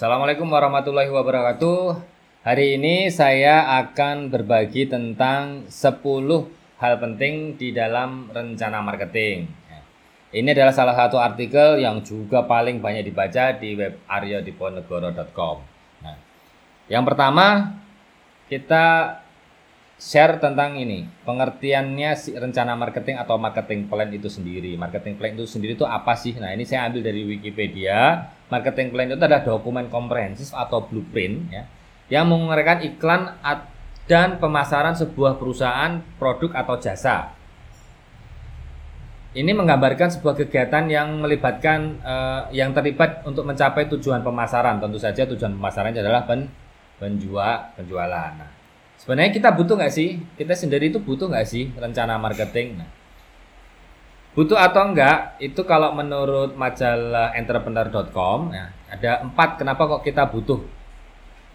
Assalamualaikum warahmatullahi wabarakatuh. Hari ini saya akan berbagi tentang 10 hal penting di dalam rencana marketing. Ini adalah salah satu artikel yang juga paling banyak dibaca di web aryodiponegoro.com. Nah, yang pertama kita share tentang ini pengertiannya si rencana marketing atau marketing plan itu sendiri. Marketing plan itu sendiri itu apa sih? Nah ini saya ambil dari Wikipedia. Marketing plan itu adalah dokumen komprehensif atau blueprint ya yang menguraikan iklan dan pemasaran sebuah perusahaan produk atau jasa. Ini menggambarkan sebuah kegiatan yang melibatkan uh, yang terlibat untuk mencapai tujuan pemasaran. Tentu saja tujuan pemasaran adalah pen, penjual penjualan. Nah, Sebenarnya kita butuh nggak sih? Kita sendiri itu butuh nggak sih rencana marketing? Nah, butuh atau enggak? Itu kalau menurut majalah entrepreneur.com, ya, ada empat kenapa kok kita butuh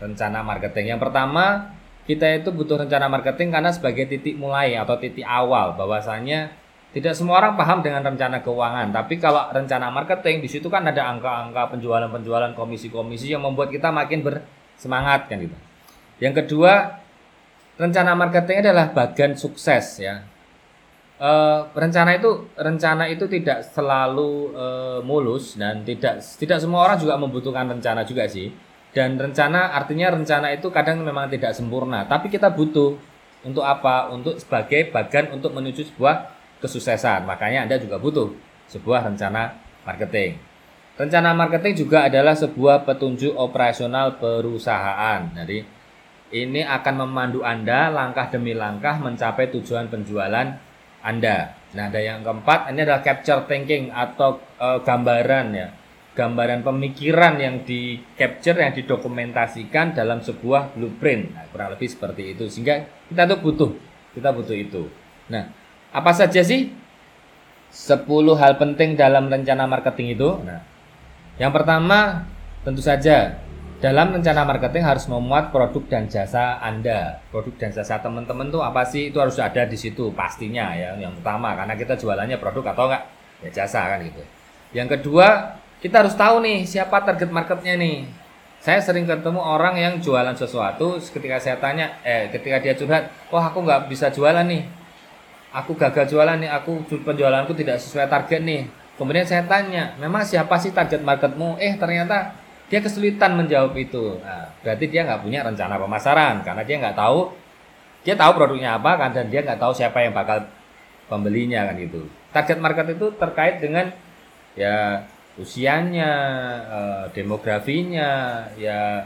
rencana marketing. Yang pertama, kita itu butuh rencana marketing karena sebagai titik mulai atau titik awal bahwasanya tidak semua orang paham dengan rencana keuangan, tapi kalau rencana marketing di situ kan ada angka-angka penjualan-penjualan, komisi-komisi yang membuat kita makin bersemangat kan gitu. Yang kedua, rencana marketing adalah bagian sukses ya. E, rencana itu rencana itu tidak selalu e, mulus dan tidak tidak semua orang juga membutuhkan rencana juga sih. Dan rencana artinya rencana itu kadang memang tidak sempurna, tapi kita butuh untuk apa? Untuk sebagai bagian untuk menuju sebuah kesuksesan. Makanya Anda juga butuh sebuah rencana marketing. Rencana marketing juga adalah sebuah petunjuk operasional perusahaan. Jadi ini akan memandu Anda langkah demi langkah mencapai tujuan penjualan Anda. Nah, ada yang keempat, ini adalah capture thinking atau e, gambaran ya. Gambaran pemikiran yang di capture yang didokumentasikan dalam sebuah blueprint. Nah, kurang lebih seperti itu. Sehingga kita tuh butuh, kita butuh itu. Nah, apa saja sih 10 hal penting dalam rencana marketing itu? Nah, yang pertama tentu saja dalam rencana marketing harus memuat produk dan jasa Anda. Produk dan jasa teman-teman tuh apa sih? Itu harus ada di situ pastinya ya. Yang utama karena kita jualannya produk atau enggak ya jasa kan gitu. Yang kedua, kita harus tahu nih siapa target marketnya nih. Saya sering ketemu orang yang jualan sesuatu, ketika saya tanya, eh ketika dia curhat, wah aku nggak bisa jualan nih, aku gagal jualan nih, aku penjualanku tidak sesuai target nih. Kemudian saya tanya, memang siapa sih target marketmu? Eh ternyata dia kesulitan menjawab itu. Nah, berarti dia nggak punya rencana pemasaran karena dia nggak tahu dia tahu produknya apa kan dan dia nggak tahu siapa yang bakal pembelinya kan itu. Target market itu terkait dengan ya usianya, eh, demografinya, ya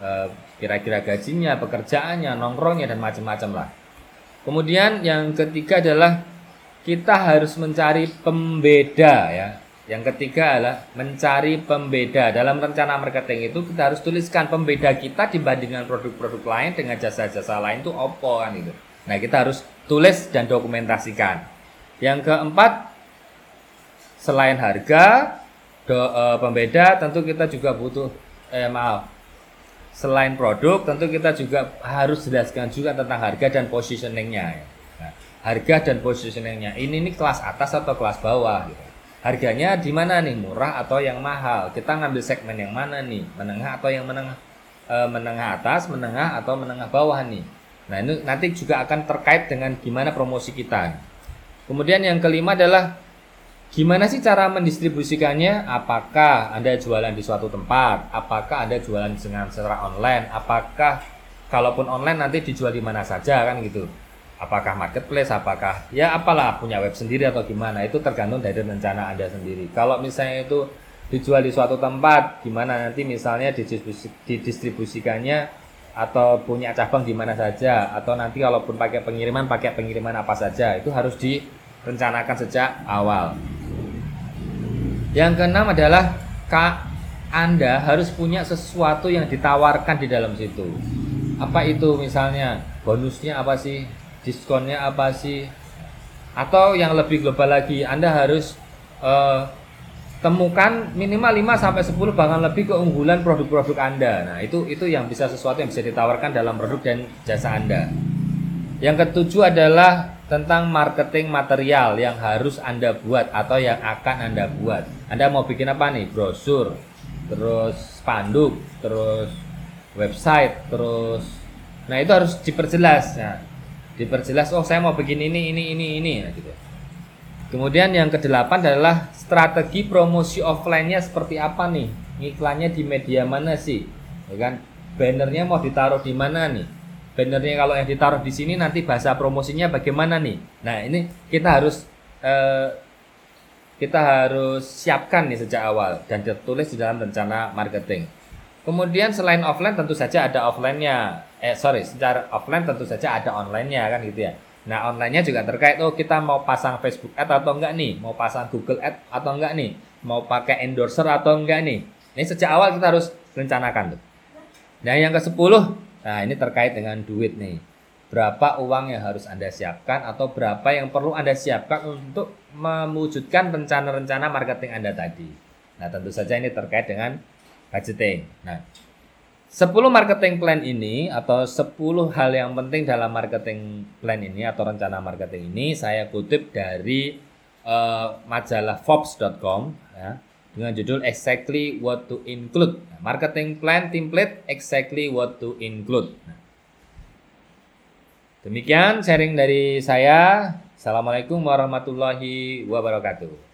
eh, kira-kira gajinya, pekerjaannya, nongkrongnya dan macam-macam lah. Kemudian yang ketiga adalah kita harus mencari pembeda ya yang ketiga adalah mencari pembeda. Dalam rencana marketing itu kita harus tuliskan pembeda kita dibandingkan produk-produk lain dengan jasa-jasa lain itu opo kan itu. Nah, kita harus tulis dan dokumentasikan. Yang keempat selain harga do, e, pembeda tentu kita juga butuh eh maaf. Selain produk tentu kita juga harus jelaskan juga tentang harga dan positioningnya. Nah, harga dan positioningnya ini ini kelas atas atau kelas bawah gitu harganya di mana nih? Murah atau yang mahal? Kita ngambil segmen yang mana nih? Menengah atau yang menengah? E, menengah atas menengah atau menengah bawah nih? Nah ini nanti juga akan terkait dengan gimana promosi kita. Kemudian yang kelima adalah gimana sih cara mendistribusikannya? Apakah anda jualan di suatu tempat? Apakah anda jualan dengan secara online? Apakah kalaupun online nanti dijual di mana saja? Kan gitu apakah marketplace, apakah ya apalah punya web sendiri atau gimana itu tergantung dari rencana anda sendiri. Kalau misalnya itu dijual di suatu tempat, gimana nanti misalnya didistribusi, didistribusikannya atau punya cabang di mana saja atau nanti kalaupun pakai pengiriman pakai pengiriman apa saja itu harus direncanakan sejak awal. Yang keenam adalah Kak Anda harus punya sesuatu yang ditawarkan di dalam situ. Apa itu misalnya bonusnya apa sih? Diskonnya apa sih atau yang lebih global lagi Anda harus uh, temukan minimal 5 sampai 10 bahkan lebih keunggulan produk-produk Anda. Nah, itu itu yang bisa sesuatu yang bisa ditawarkan dalam produk dan jasa Anda. Yang ketujuh adalah tentang marketing material yang harus Anda buat atau yang akan Anda buat. Anda mau bikin apa nih? Brosur, terus spanduk, terus website, terus nah itu harus diperjelas. Nah, diperjelas oh saya mau bikin ini ini ini ini nah, gitu. Kemudian yang kedelapan adalah strategi promosi offline-nya seperti apa nih? Iklannya di media mana sih? Ya kan? Bannernya mau ditaruh di mana nih? Bannernya kalau yang ditaruh di sini nanti bahasa promosinya bagaimana nih? Nah, ini kita harus eh, kita harus siapkan nih sejak awal dan tertulis di dalam rencana marketing. Kemudian selain offline tentu saja ada offline-nya. Eh sorry, secara offline tentu saja ada online-nya kan gitu ya. Nah, online-nya juga terkait oh kita mau pasang Facebook Ad atau enggak nih, mau pasang Google Ad atau enggak nih, mau pakai endorser atau enggak nih. Ini sejak awal kita harus rencanakan tuh. Nah, yang ke-10, nah ini terkait dengan duit nih. Berapa uang yang harus Anda siapkan atau berapa yang perlu Anda siapkan untuk mewujudkan rencana-rencana marketing Anda tadi. Nah, tentu saja ini terkait dengan budgeting. Nah, 10 marketing plan ini atau 10 hal yang penting dalam marketing plan ini atau rencana marketing ini saya kutip dari uh, majalah Forbes.com ya, dengan judul Exactly What to Include. Marketing plan template exactly what to include. Demikian sharing dari saya. Assalamualaikum warahmatullahi wabarakatuh.